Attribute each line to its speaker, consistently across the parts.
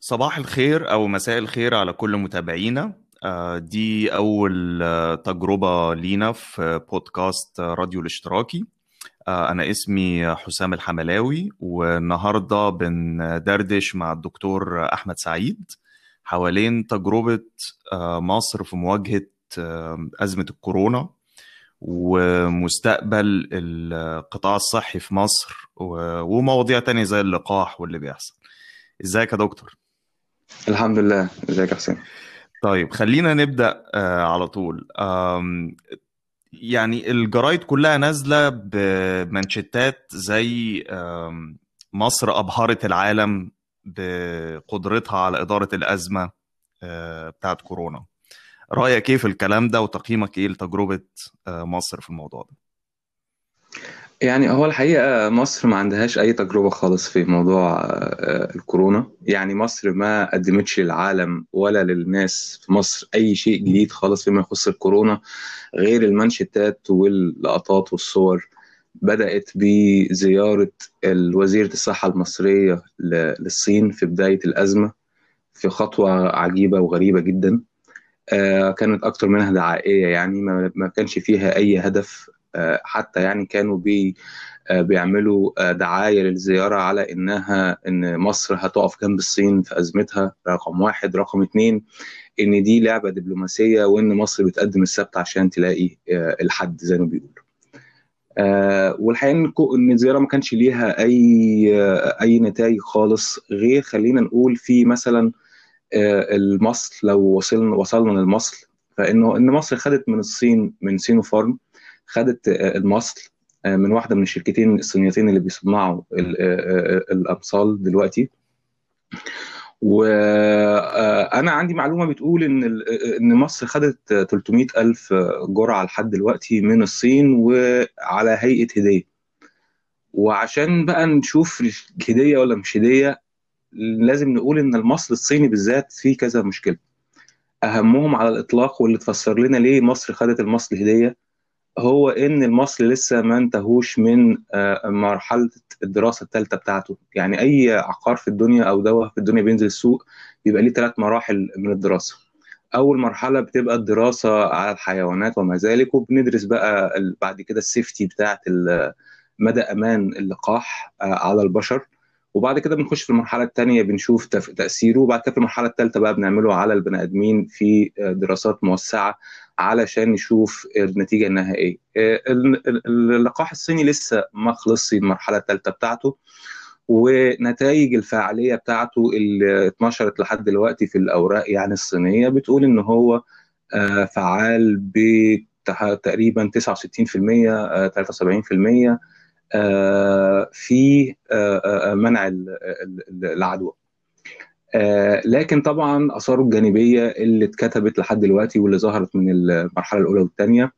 Speaker 1: صباح الخير أو مساء الخير على كل متابعينا. آه، دي أول آه، تجربة لينا في بودكاست راديو الاشتراكي. آه، أنا اسمي حسام الحملاوي والنهاردة بندردش مع الدكتور أحمد سعيد حوالين تجربة مصر في مواجهة أزمة الكورونا. ومستقبل القطاع الصحي في مصر ومواضيع تانية زي اللقاح واللي بيحصل. ازيك يا دكتور؟
Speaker 2: الحمد لله. ازيك يا حسين؟
Speaker 1: طيب خلينا نبدأ آه على طول. يعني الجرايد كلها نازلة بمانشيتات زي مصر أبهرت العالم بقدرتها على إدارة الأزمة آه بتاعت كورونا. رأيك إيه في الكلام ده وتقييمك إيه لتجربة آه مصر في الموضوع ده؟
Speaker 2: يعني هو الحقيقة مصر ما عندهاش أي تجربة خالص في موضوع آه، الكورونا. يعني مصر ما قدمتش للعالم ولا للناس في مصر أي شيء جديد خالص فيما يخص الكورونا غير المانشيتات واللقطات والصور بدأت بزيارة وزيرة الصحة المصرية للصين في بداية الأزمة في خطوة عجيبة وغريبة جدا. آه، كانت أكتر منها دعائية يعني ما كانش فيها أي هدف آه، حتى يعني كانوا بي آه، بيعملوا آه، دعاية للزيارة على إنها إن مصر هتقف جنب الصين في أزمتها رقم واحد. رقم اتنين إن دي لعبة دبلوماسية وإن مصر بتقدم السبت عشان تلاقي الحد زي ما بيقولوا. والحقيقة إن الزيارة ما كانش ليها أي أي نتائج خالص غير خلينا نقول في مثلا المصل لو وصلنا وصلنا للمصل فإنه إن مصر خدت من الصين من سينوفارم خدت المصل آه، من واحدة من الشركتين الصينيتين اللي بيصنعوا آه، آه، الامصال دلوقتي. وأنا عندي معلومة بتقول إن إن مصر خدت 300 ألف جرعة لحد دلوقتي من الصين وعلى هيئة هدية. وعشان بقى نشوف هديه ولا مش هدية لازم نقول إن المصل الصيني بالذات فيه كذا مشكلة. أهمهم على الإطلاق واللي تفسر لنا ليه مصر خدت المصل هدية هو إن المصل لسه ما انتهوش من آه، مرحلة الدراسة الثالثه بتاعته. يعني أي عقار في الدنيا أو دواء في الدنيا بينزل السوق بيبقى ليه ثلاث مراحل من الدراسة. أول مرحلة بتبقى الدراسة على الحيوانات وما ذلك وبندرس بقى بعد كده السيفتي بتاعة مدى أمان اللقاح آه، على البشر. وبعد كده بنخش في المرحلة الثانية بنشوف تأثيره وبعد كده في المرحلة الثالثه بقى بنعمله على البني آدمين في آه، دراسات موسعة علشان نشوف النتيجة النهائيه آه، اللقاح الصيني لسه ما خلصش المرحلة الثالثه بتاعته ونتائج الفعاليه بتاعته اللي اتنشرت لحد دلوقتي في الأوراق يعني الصينية بتقول إن هو آه، فعال ب تقريبا 69% 73% آه، في منع العدوى. آه لكن طبعا آثاره الجانبية اللي اتكتبت لحد دلوقتي واللي ظهرت من المرحلة الأولى والثانيه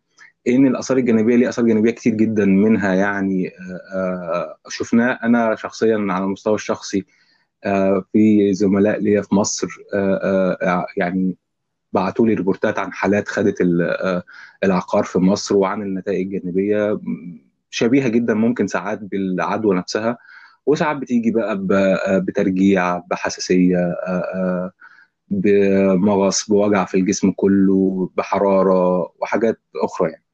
Speaker 2: إن الآثار الجانبية ليه آثار جانبية كتير جدا منها يعني آه, آه، شفناه أنا شخصيا على المستوى الشخصي آه في زملاء ليا في مصر آه, آه، يعني بعتوا لي ريبورتات عن حالات خدت العقار في مصر وعن النتائج الجانبية شبيهة جدا ممكن ساعات بالعدوى نفسها وساعات بتيجي بقى بترجيع بحساسية آه، آه، بمغص بوجع في الجسم كله بحرارة وحاجات أخرى يعني.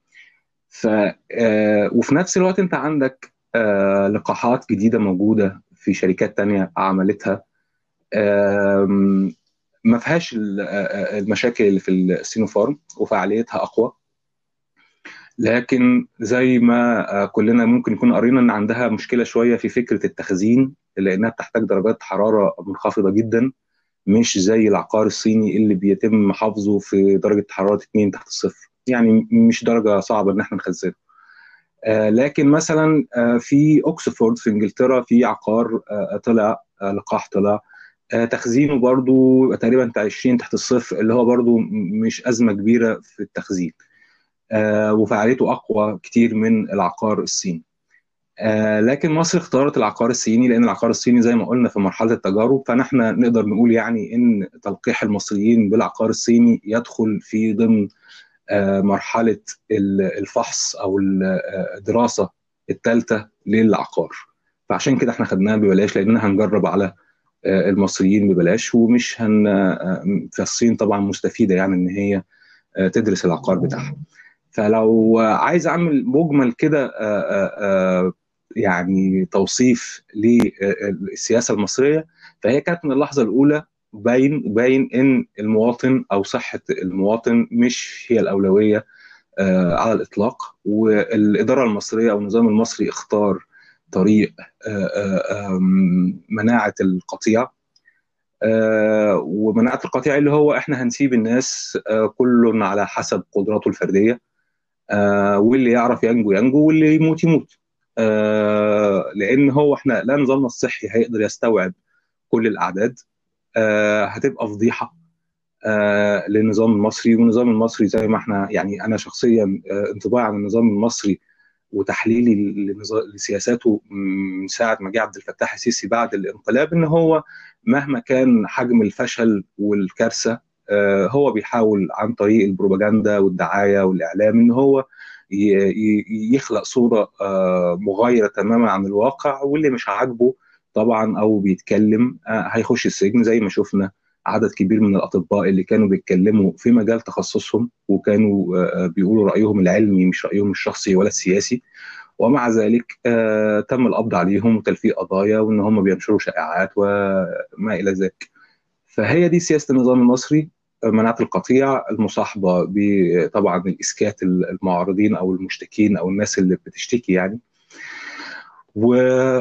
Speaker 2: ف آه، وفي نفس الوقت أنت عندك لقاحات جديدة موجودة في شركات تانية عملتها. ما فيهاش المشاكل اللي في السينوفارم وفعاليتها أقوى. لكن زي ما آه، كلنا ممكن يكون قرينا إن عندها مشكلة شوية في فكرة التخزين لأنها بتحتاج درجات حرارة منخفضة جدا مش زي العقار الصيني اللي بيتم حفظه في درجة حرارة 2 تحت الصفر. يعني مش درجة صعبة إن إحنا نخزنه. آه لكن مثلا آه في أوكسفورد في إنجلترا في عقار طلع لقاح طلع. تخزينه برضو تقريبا 20 تحت الصفر اللي هو برضو مش أزمة كبيرة في التخزين. وفعاليته أقوى كتير من العقار الصيني. آه، لكن مصر اختارت العقار الصيني لأن العقار الصيني زي ما قلنا في مرحلة التجارب فنحن نقدر نقول يعني إن تلقيح المصريين بالعقار الصيني يدخل في ضمن آه، مرحلة الفحص أو الدراسة الثالثة للعقار. فعشان كده إحنا خدناها ببلاش لأننا هنجرب على المصريين ببلاش ومش هن في الصين طبعا مستفيدة يعني إن هي تدرس العقار بتاعها. فلو عايز أعمل مجمل كده يعني توصيف للسياسه المصرية فهي كانت من اللحظة الأولى باين باين إن المواطن أو صحة المواطن مش هي الأولوية على الإطلاق والإدارة المصرية أو النظام المصري اختار طريق مناعة القطيع ومناعة القطيع اللي هو إحنا هنسيب الناس كل على حسب قدراته الفردية. واللي يعرف ينجو ينجو واللي يموت يموت. لأن هو إحنا لا نظامنا الصحي هيقدر يستوعب كل الأعداد. هتبقى فضيحة للنظام المصري. والنظام المصري زي ما إحنا يعني أنا شخصيا انطباعي عن النظام المصري وتحليلي لسياساته من ساعة ما جه عبد الفتاح السيسي بعد الانقلاب إن هو مهما كان حجم الفشل والكارثة هو بيحاول عن طريق البروباجندا والدعاية والإعلام إن هو يخلق صورة مغايرة تماما عن الواقع واللي مش عاجبه طبعا أو بيتكلم هيخش السجن زي ما شفنا عدد كبير من الأطباء اللي كانوا بيتكلموا في مجال تخصصهم وكانوا بيقولوا رأيهم العلمي مش رأيهم الشخصي ولا السياسي. ومع ذلك تم القبض عليهم وتلفيق قضايا وإن هم بينشروا شائعات وما إلى ذلك. فهي دي سياسة النظام المصري. مناعة القطيع المصاحبة بطبعا الإسكات المعارضين أو المشتكين أو الناس اللي بتشتكي يعني. و...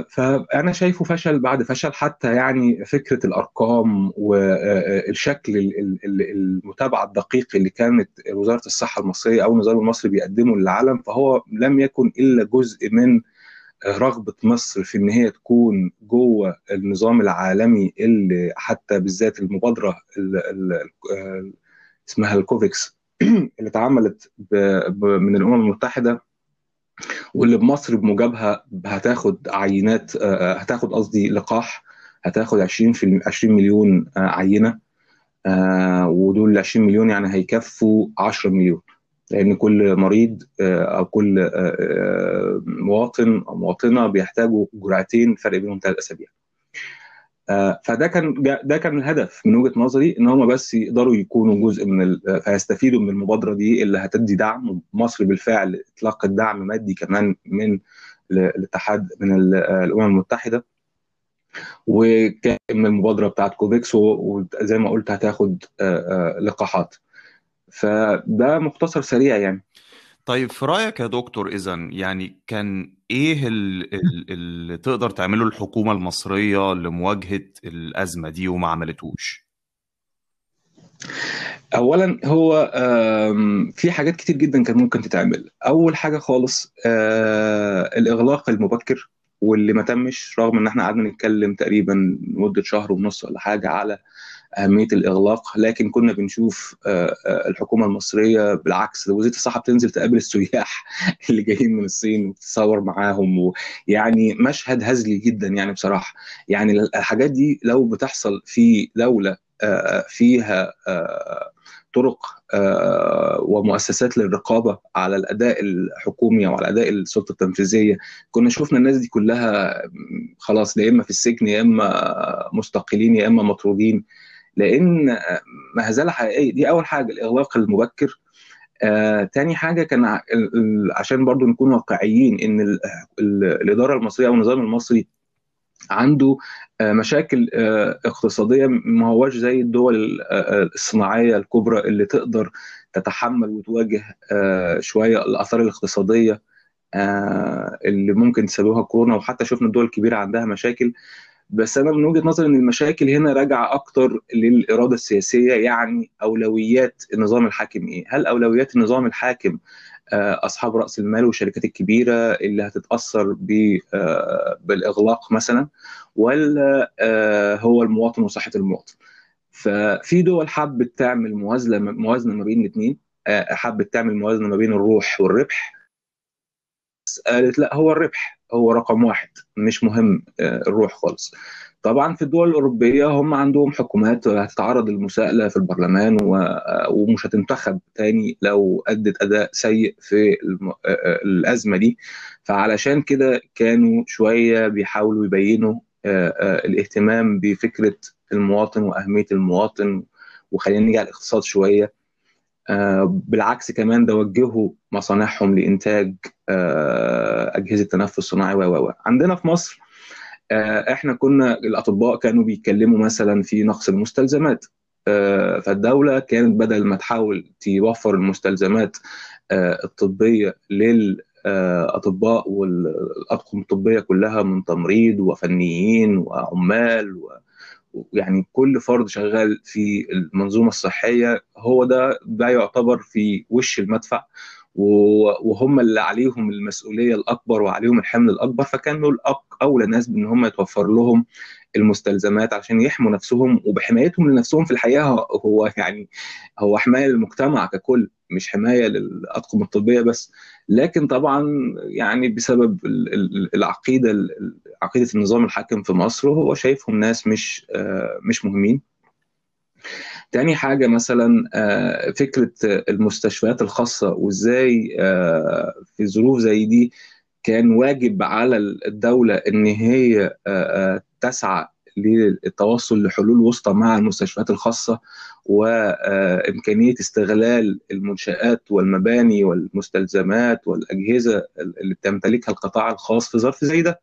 Speaker 2: فأنا شايفه فشل بعد فشل حتى يعني فكرة الأرقام والشكل المتابعة الدقيق اللي كانت وزارة الصحة المصرية أو النظام المصري بيقدمه للعالم فهو لم يكن إلا جزء من رغبة مصر في إن هي تكون جوه النظام العالمي اللي حتى بالذات المبادرة ال ال اسمها الكوفيكس اللي اتعملت من الأمم المتحدة واللي بمصر بموجبها هتاخد عينات هتاخد قصدي لقاح هتاخد 20 في 20 مليون عينة ودول 20 مليون يعني هيكفوا 10 مليون. لأن كل مريض أو كل مواطن أو مواطنة بيحتاجوا جرعتين فرق بينهم ثلاث أسابيع. فده كان ده كان الهدف من وجهة نظري إن هم بس يقدروا يكونوا جزء من ال... فيستفيدوا من المبادرة دي اللي هتدي دعم مصر بالفعل اطلقت دعم مادي كمان من الاتحاد من الأمم المتحدة. وكان من المبادرة بتاعت كوفيكس وزي ما قلت هتاخد لقاحات. فده مختصر سريع يعني
Speaker 1: طيب في رأيك يا دكتور إذا يعني كان إيه اللي تقدر تعمله الحكومة المصرية لمواجهة الأزمة دي وما عملتوش؟
Speaker 2: أولا هو في حاجات كتير جدا كان ممكن تتعمل أول حاجة خالص الإغلاق المبكر واللي ما تمش رغم إن إحنا قعدنا نتكلم تقريبا مدة شهر ونص ولا حاجة على أهمية الإغلاق لكن كنا بنشوف الحكومة المصرية بالعكس وزيره الصحه بتنزل تقابل السياح اللي جايين من الصين وتتصور معاهم ويعني مشهد هزلي جدا يعني بصراحة. يعني الحاجات دي لو بتحصل في دولة فيها طرق ومؤسسات للرقابة على الأداء الحكومي أو على أداء السلطة التنفيذية كنا شفنا الناس دي كلها خلاص يا إما في السجن يا إما مستقلين يا إما مطرودين. لأن مهزلة حقيقية دي أول حاجة الإغلاق المبكر. آه، تاني حاجة كان عشان برضو نكون واقعيين إن ال ال الإدارة المصرية أو النظام المصري عنده مشاكل اقتصادية ما هواش زي الدول الصناعية الكبرى اللي تقدر تتحمل وتواجه شوية الآثار الاقتصادية اللي ممكن تسببها كورونا. وحتى شفنا الدول الكبيرة عندها مشاكل. بس أنا من وجهة نظري إن المشاكل هنا راجعة أكتر للإرادة السياسية يعني أولويات النظام الحاكم إيه؟ هل أولويات النظام الحاكم أصحاب رأس المال والشركات الكبيرة اللي هتتأثر بالإغلاق مثلا ولا هو المواطن وصحه المواطن؟ ففي دول حبت تعمل موازنة موازنة ما بين الاثنين حبت تعمل موازنة ما بين الروح والربح. قالت لا هو الربح. هو رقم واحد مش مهم الروح خالص. طبعا في الدول الأوروبية هم عندهم حكومات هتتعرض للمساءلة في البرلمان ومش هتنتخب تاني لو أدت أداء سيء في الأزمة دي. فعلشان كده كانوا شوية بيحاولوا يبينوا الاهتمام بفكرة المواطن وأهمية المواطن. وخلينا نيجي على الاقتصاد شوية. بالعكس كمان ده وجهوا مصانعهم لإنتاج أجهزة تنفس صناعي و عندنا في مصر إحنا كنا الأطباء كانوا بيتكلموا مثلا في نقص المستلزمات فالدولة كانت بدل ما تحاول توفر المستلزمات الطبية للاطباء والاطقم الطبية كلها من تمريض وفنيين وعمال يعني كل فرد شغال في المنظومة الصحية هو ده ده يعتبر في وش المدفع. وهم اللي عليهم المسؤولية الأكبر وعليهم الحمل الأكبر فكانوا أولى ناس بإن هم يتوفر لهم المستلزمات عشان يحموا نفسهم وبحمايتهم لنفسهم في الحقيقة هو يعني هو حماية للمجتمع ككل مش حماية للأطقم الطبية بس. لكن طبعا يعني بسبب العقيدة عقيدة النظام الحاكم في مصر هو شايفهم ناس مش مش مهمين. تاني حاجة مثلا فكرة المستشفيات الخاصة وإزاي في ظروف زي دي كان واجب على الدولة إن هي تسعى للتوصل لحلول وسطى مع المستشفيات الخاصة وإمكانية استغلال المنشآت والمباني والمستلزمات والأجهزة اللي بتمتلكها القطاع الخاص في ظرف زي ده.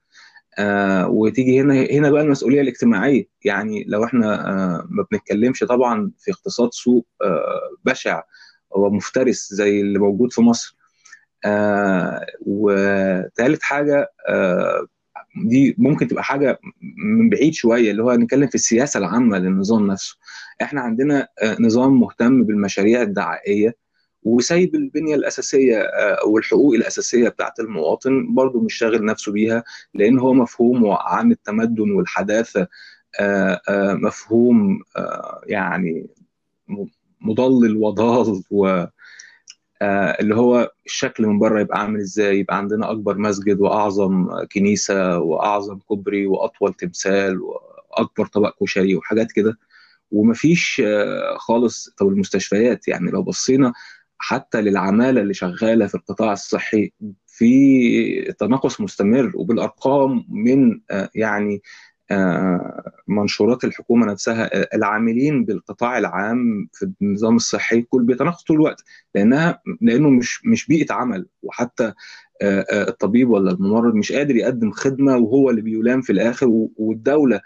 Speaker 2: آه وتيجي هنا هنا بقى المسؤولية الاجتماعية. يعني لو إحنا آه ما بنتكلمش طبعا في اقتصاد سوق آه بشع ومفترس زي اللي موجود في مصر. آه وثالث حاجة آه دي ممكن تبقى حاجة من بعيد شوية اللي هو نتكلم في السياسة العامة للنظام نفسه. إحنا عندنا آه نظام مهتم بالمشاريع الدعائية وسايب البنية الأساسية والحقوق الأساسية بتاعت المواطن برضه مش شاغل نفسه بيها لأن هو مفهوم عن التمدن والحداثة مفهوم يعني مضلل وضال و اللي هو الشكل من بره يبقى عامل إزاي؟ يبقى عندنا أكبر مسجد وأعظم كنيسة وأعظم كوبري وأطول تمثال وأكبر طبق كشري وحاجات كده. ومفيش خالص. طب المستشفيات يعني لو بصينا حتى للعمالة اللي شغالة في القطاع الصحي في تناقص مستمر. وبالأرقام من يعني منشورات الحكومة نفسها العاملين بالقطاع العام في النظام الصحي كل بيتناقص طول الوقت لأنها لأنه مش مش بيئة عمل وحتى الطبيب ولا الممرض مش قادر يقدم خدمة وهو اللي بيلام في الآخر والدولة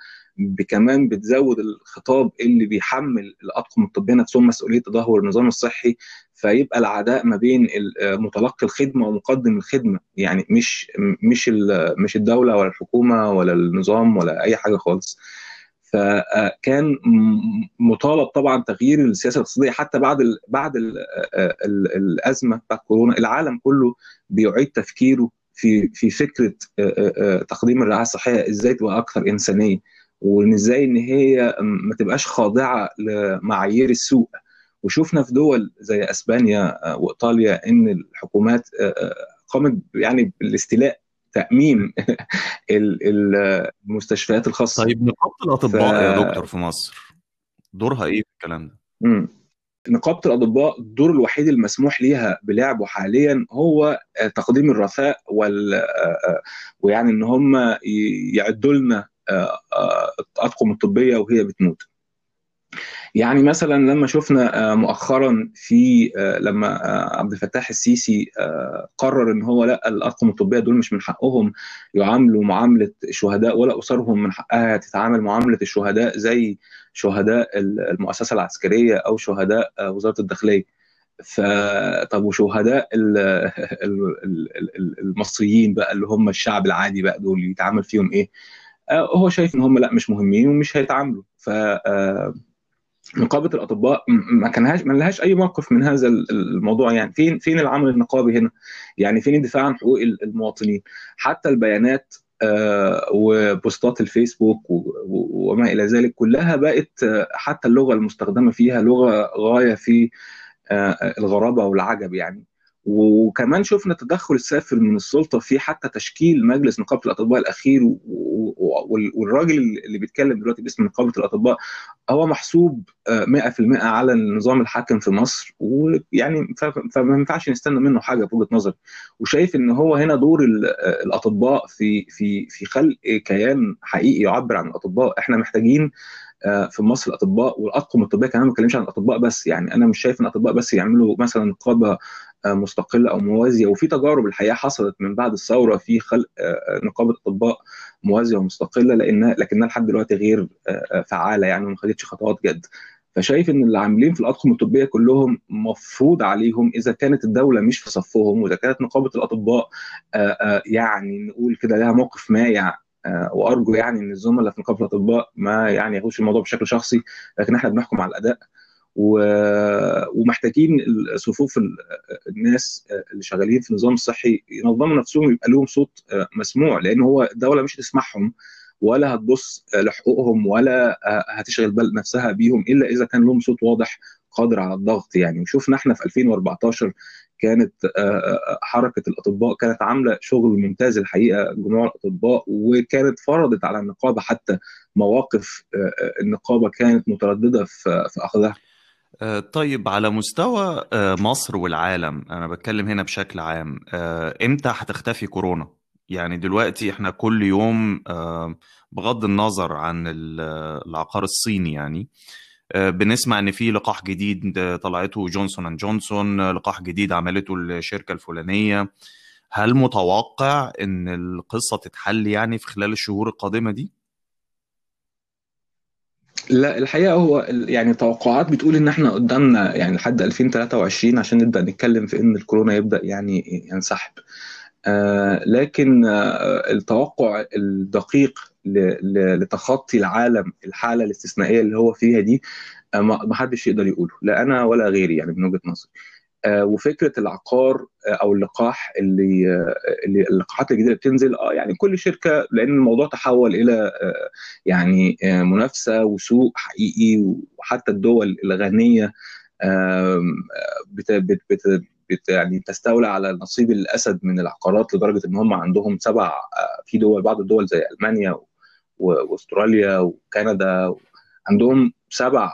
Speaker 2: كمان بتزود الخطاب اللي بيحمل الأطقم الطبية نفسهم مسؤولية تدهور النظام الصحي فيبقى العداء ما بين متلقي الخدمة ومقدم الخدمة. يعني مش مش مش الدولة ولا الحكومة ولا النظام ولا أي حاجة خالص. فكان مطالب طبعا تغيير السياسة الاقتصادية حتى بعد ال بعد ال ال الأزمة بتاعت كورونا. العالم كله بيعيد تفكيره في في فكرة تقديم الرعاية الصحية إزاي تبقى أكثر إنسانية. وإن إزاي إن هي ما تبقاش خاضعة لمعايير السوق وشفنا في دول زي أسبانيا وإيطاليا إن الحكومات قامت يعني بالاستيلاء تأميم المستشفيات الخاصة
Speaker 1: طيب نقابة الأطباء ف... يا دكتور في مصر دورها إيه في الكلام ده؟
Speaker 2: مم. نقابة الأطباء الدور الوحيد المسموح ليها بلعبه حاليا هو تقديم الرثاء وال ويعني إن هم يعدوا لنا الاطقم الطبية وهي بتموت يعني مثلا لما شفنا مؤخرا في لما عبد الفتاح السيسي قرر إن هو لأ الاطقم الطبية دول مش من حقهم يعاملوا معاملة الشهداء ولا أسرهم من حقها تتعامل معاملة الشهداء زي شهداء المؤسسة العسكرية أو شهداء وزارة الداخلية فطب وشهداء المصريين بقى اللي هم الشعب العادي بقى دول يتعامل فيهم إيه؟ هو شايف إن هم لا مش مهمين ومش هيتعاملوا ف نقابة الأطباء ما كانهاش ما لهاش أي موقف من هذا الموضوع يعني فين فين العمل النقابي هنا؟ يعني فين الدفاع عن حقوق المواطنين؟ حتى البيانات آه وبوستات الفيسبوك وما إلى ذلك كلها بقت آه حتى اللغة المستخدمة فيها لغة غاية في آه الغرابة والعجب يعني وكمان شفنا تدخل السافر من السلطة في حتى تشكيل مجلس نقابة الأطباء الأخير والراجل اللي بيتكلم دلوقتي باسم نقابة الأطباء هو محسوب 100% على النظام الحاكم في مصر ويعني فما ينفعش نستنى منه حاجة في وجهة نظري. وشايف إن هو هنا دور الأطباء في في في خلق كيان حقيقي يعبر عن الأطباء. إحنا محتاجين في مصر الاطباء والاطقم الطبيه كمان ما بتكلمش عن الأطباء بس يعني أنا مش شايف إن الاطباء بس يعملوا مثلا نقابه مستقله أو موازيه وفي تجارب الحقيقة حصلت من بعد الثورة في خلق نقابة أطباء موازية ومستقلة لانها لكنها لحد دلوقتي غير فعالة يعني وما خدتش خطوات جد فشايف إن اللي عاملين في الأطقم الطبية كلهم مفروض عليهم إذا كانت الدولة مش في صفهم وإذا كانت نقابة الأطباء يعني نقول كده لها موقف مايع وأرجو يعني إن الزملاء في نقابة الأطباء ما يعني ياخدوش الموضوع بشكل شخصي لكن إحنا بنحكم على الأداء. ومحتاجين صفوف الناس اللي شغالين في النظام الصحي ينظموا نفسهم يبقى لهم صوت مسموع لأن هو الدولة مش هتسمعهم ولا هتبص لحقوقهم ولا هتشغل بال نفسها بيهم إلا إذا كان لهم صوت واضح قادر على الضغط يعني. وشفنا إحنا في 2014 كانت حركة الأطباء كانت عاملة شغل ممتاز الحقيقة جموع الأطباء وكانت فرضت على النقابة حتى مواقف النقابة كانت مترددة في أخذها.
Speaker 1: طيب على مستوى مصر والعالم أنا بتكلم هنا بشكل عام إمتى هتختفي كورونا؟ يعني دلوقتي إحنا كل يوم بغض النظر عن العقار الصيني يعني بنسمع إن في لقاح جديد طلعته Johnson and Johnson لقاح جديد عملته الشركة الفلانية. هل متوقع إن القصة تتحل يعني في خلال الشهور القادمة دي؟
Speaker 2: لا الحقيقة هو يعني توقعات بتقول إن إحنا قدامنا يعني لحد 2023 عشان نبدأ نتكلم في إن الكورونا يبدأ يعني ينسحب. آه لكن آه التوقع الدقيق لتخطي العالم الحالة الاستثنائية اللي هو فيها دي آه ما حدش يقدر يقوله لا أنا ولا غيري يعني من وجهة نظري. وفكرة العقار أو اللقاح اللي اللي اللقاحات الجديدة اللي بتنزل آه يعني كل شركة لأن الموضوع تحول إلى يعني منافسة وسوق حقيقي وحتى الدول الغنية بت بت بت بت يعني تستولى على نصيب الأسد من العقارات لدرجة إن هم عندهم سبع في دول بعض الدول زي ألمانيا وأستراليا وكندا عندهم سبع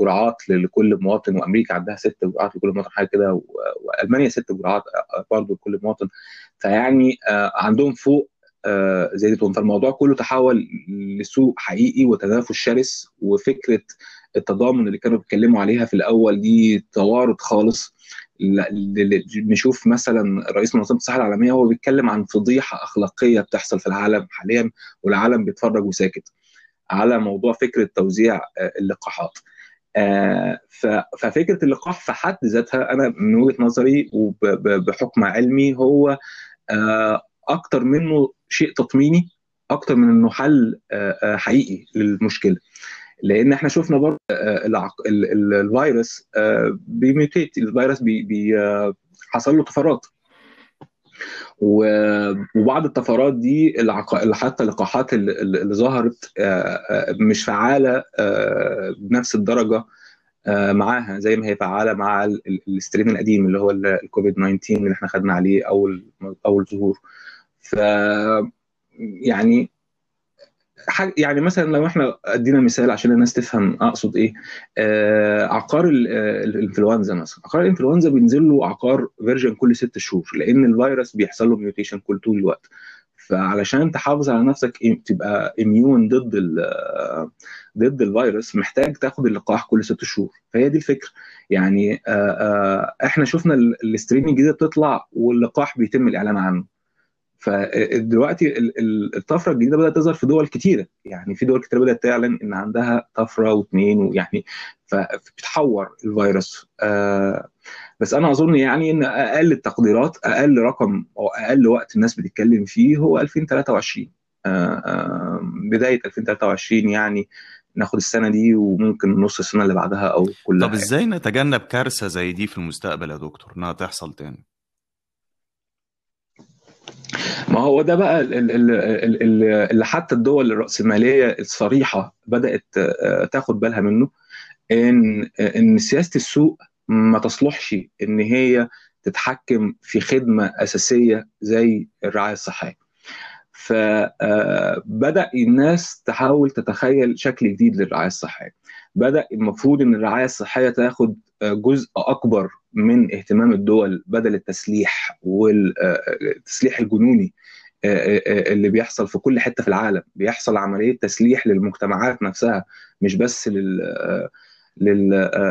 Speaker 2: جرعات لكل مواطن وأمريكا عندها ست جرعات لكل مواطن حاجة كده وألمانيا ست جرعات برضه لكل مواطن. فيعني عندهم فوق زيادتهم فالموضوع كله تحول لسوق حقيقي وتنافس شرس وفكرة التضامن اللي كانوا بيتكلموا عليها في الأول دي توارد خالص. نشوف مثلا رئيس منظمة الصحة العالمية هو بيتكلم عن فضيحة أخلاقية بتحصل في العالم حاليا والعالم بيتفرج وساكت. على موضوع فكرة توزيع اللقاحات. ففكرة اللقاح في حد ذاتها أنا من وجهة نظري وبحكم علمي هو أكتر منه شيء تطميني أكتر من إنه حل حقيقي للمشكلة. لأن إحنا شفنا برضه الفيروس بي mutate الفيروس بي بي حصل له طفرات وبعض الطفرات دي حتى اللقاحات اللي ظهرت مش فعالة بنفس الدرجة معاها زي ما هي فعالة مع ال strain القديم اللي هو الكوفيد 19 اللي إحنا خدنا عليه اول أول ظهور. ف يعني يعني مثلا لو إحنا أدينا مثال عشان الناس تفهم أقصد إيه آه عقار الإنفلونزا مثلا. عقار الإنفلونزا بينزل له عقار version كل ست شهور لأن الفيروس بيحصل له mutation كل طول الوقت. فعلشان تحافظ على نفسك تبقى immune ضد ضد الفيروس محتاج تاخد اللقاح كل ست شهور. فهي دي الفكرة. يعني آه آه إحنا شفنا ال strain الجديده بتطلع واللقاح بيتم الإعلان عنه. فدلوقتي الطفرة الجديدة بدأت تظهر في دول كتيرة. يعني في دول كتيرة بدأت تعلن إن عندها طفرة واثنين ويعني فبتحور الفيروس. آه بس أنا أظن يعني إن أقل التقديرات أقل رقم أو أقل وقت الناس بتتكلم فيه هو 2023 آه آه بداية 2023 يعني ناخد السنة دي وممكن نص السنة اللي بعدها أو كلها.
Speaker 1: طب إزاي نتجنب كارثة زي دي في المستقبل يا دكتور؟ إنها تحصل تاني
Speaker 2: ما هو ده بقى اللي حتى الدول الرأسمالية الصريحة بدأت تاخد بالها منه إن إن سياسة السوق ما تصلحش إن هي تتحكم في خدمة أساسية زي الرعاية الصحية. فبدا الناس تحاول تتخيل شكل جديد للرعاية الصحية. بدأ المفروض إن الرعاية الصحية تاخد جزء أكبر من اهتمام الدول بدل التسليح والتسليح الجنوني اللي بيحصل في كل حتة في العالم. بيحصل عملية تسليح للمجتمعات نفسها مش بس لل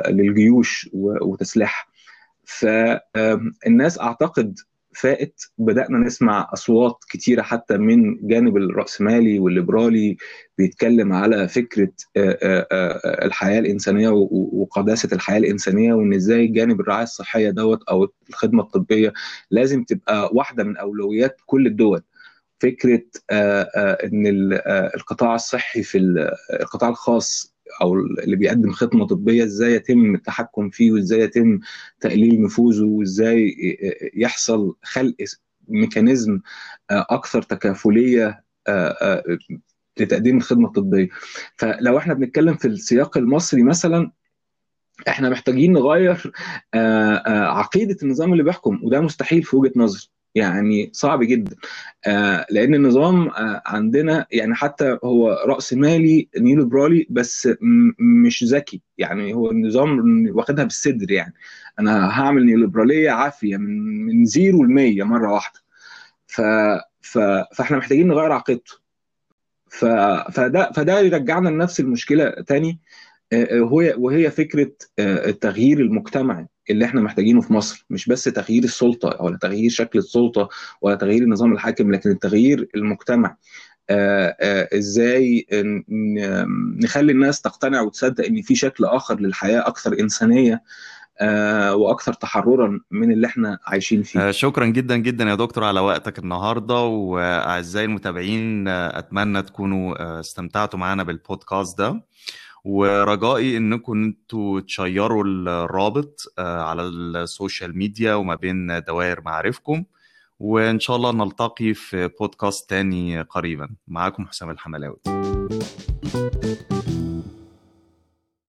Speaker 2: للجيوش وتسليحها. فالناس أعتقد فائت. بدأنا نسمع أصوات كتيرة حتى من جانب الرأسمالي والليبرالي بيتكلم على فكرة الحياة الإنسانية وقداسة الحياة الإنسانية وإن إزاي جانب الرعاية الصحية دوت أو الخدمة الطبية لازم تبقى واحدة من أولويات كل الدول. فكرة إن القطاع الصحي في القطاع الخاص أو اللي بيقدم خدمه طبية إزاي يتم التحكم فيه وإزاي يتم تقليل نفوذه وإزاي يحصل خلق ميكانيزم أكثر تكافلية لتقديم الخدمة الطبية. فلو إحنا بنتكلم في السياق المصري مثلا إحنا محتاجين نغير عقيدة النظام اللي بيحكم وده مستحيل في وجهة نظري. يعني صعب جدا. آه لأن النظام آه عندنا يعني حتى هو رأس مالي نيوليبرالي بس مش ذكي. يعني هو النظام واخدها بالصدر يعني. أنا هعمل نيوليبراليه عافية من من زيرو ل 100 مرة واحدة. ف ف فإحنا محتاجين نغير عقيدته. ف فده فده يرجعنا لنفس المشكلة تاني. آه وهي وهي فكرة التغيير المجتمعي اللي إحنا محتاجينه في مصر مش بس تغيير السلطة ولا تغيير شكل السلطة ولا تغيير النظام الحاكم لكن التغيير المجتمع. آآ آآ إزاي نخلي الناس تقتنع وتصدق إن في شكل آخر للحياة أكثر إنسانية وأكثر تحررا من اللي إحنا عايشين فيه.
Speaker 1: شكرا جدا جدا يا دكتور على وقتك النهارده وأعزائي المتابعين أتمنى تكونوا استمتعتوا معنا بالبودكاست ده. ورجائي إنكم أنتوا تشيروا الرابط على السوشيال ميديا وما بين دوائر معارفكم وإن شاء الله نلتقي في بودكاست تاني قريبا. معاكم حسام الحملاوي.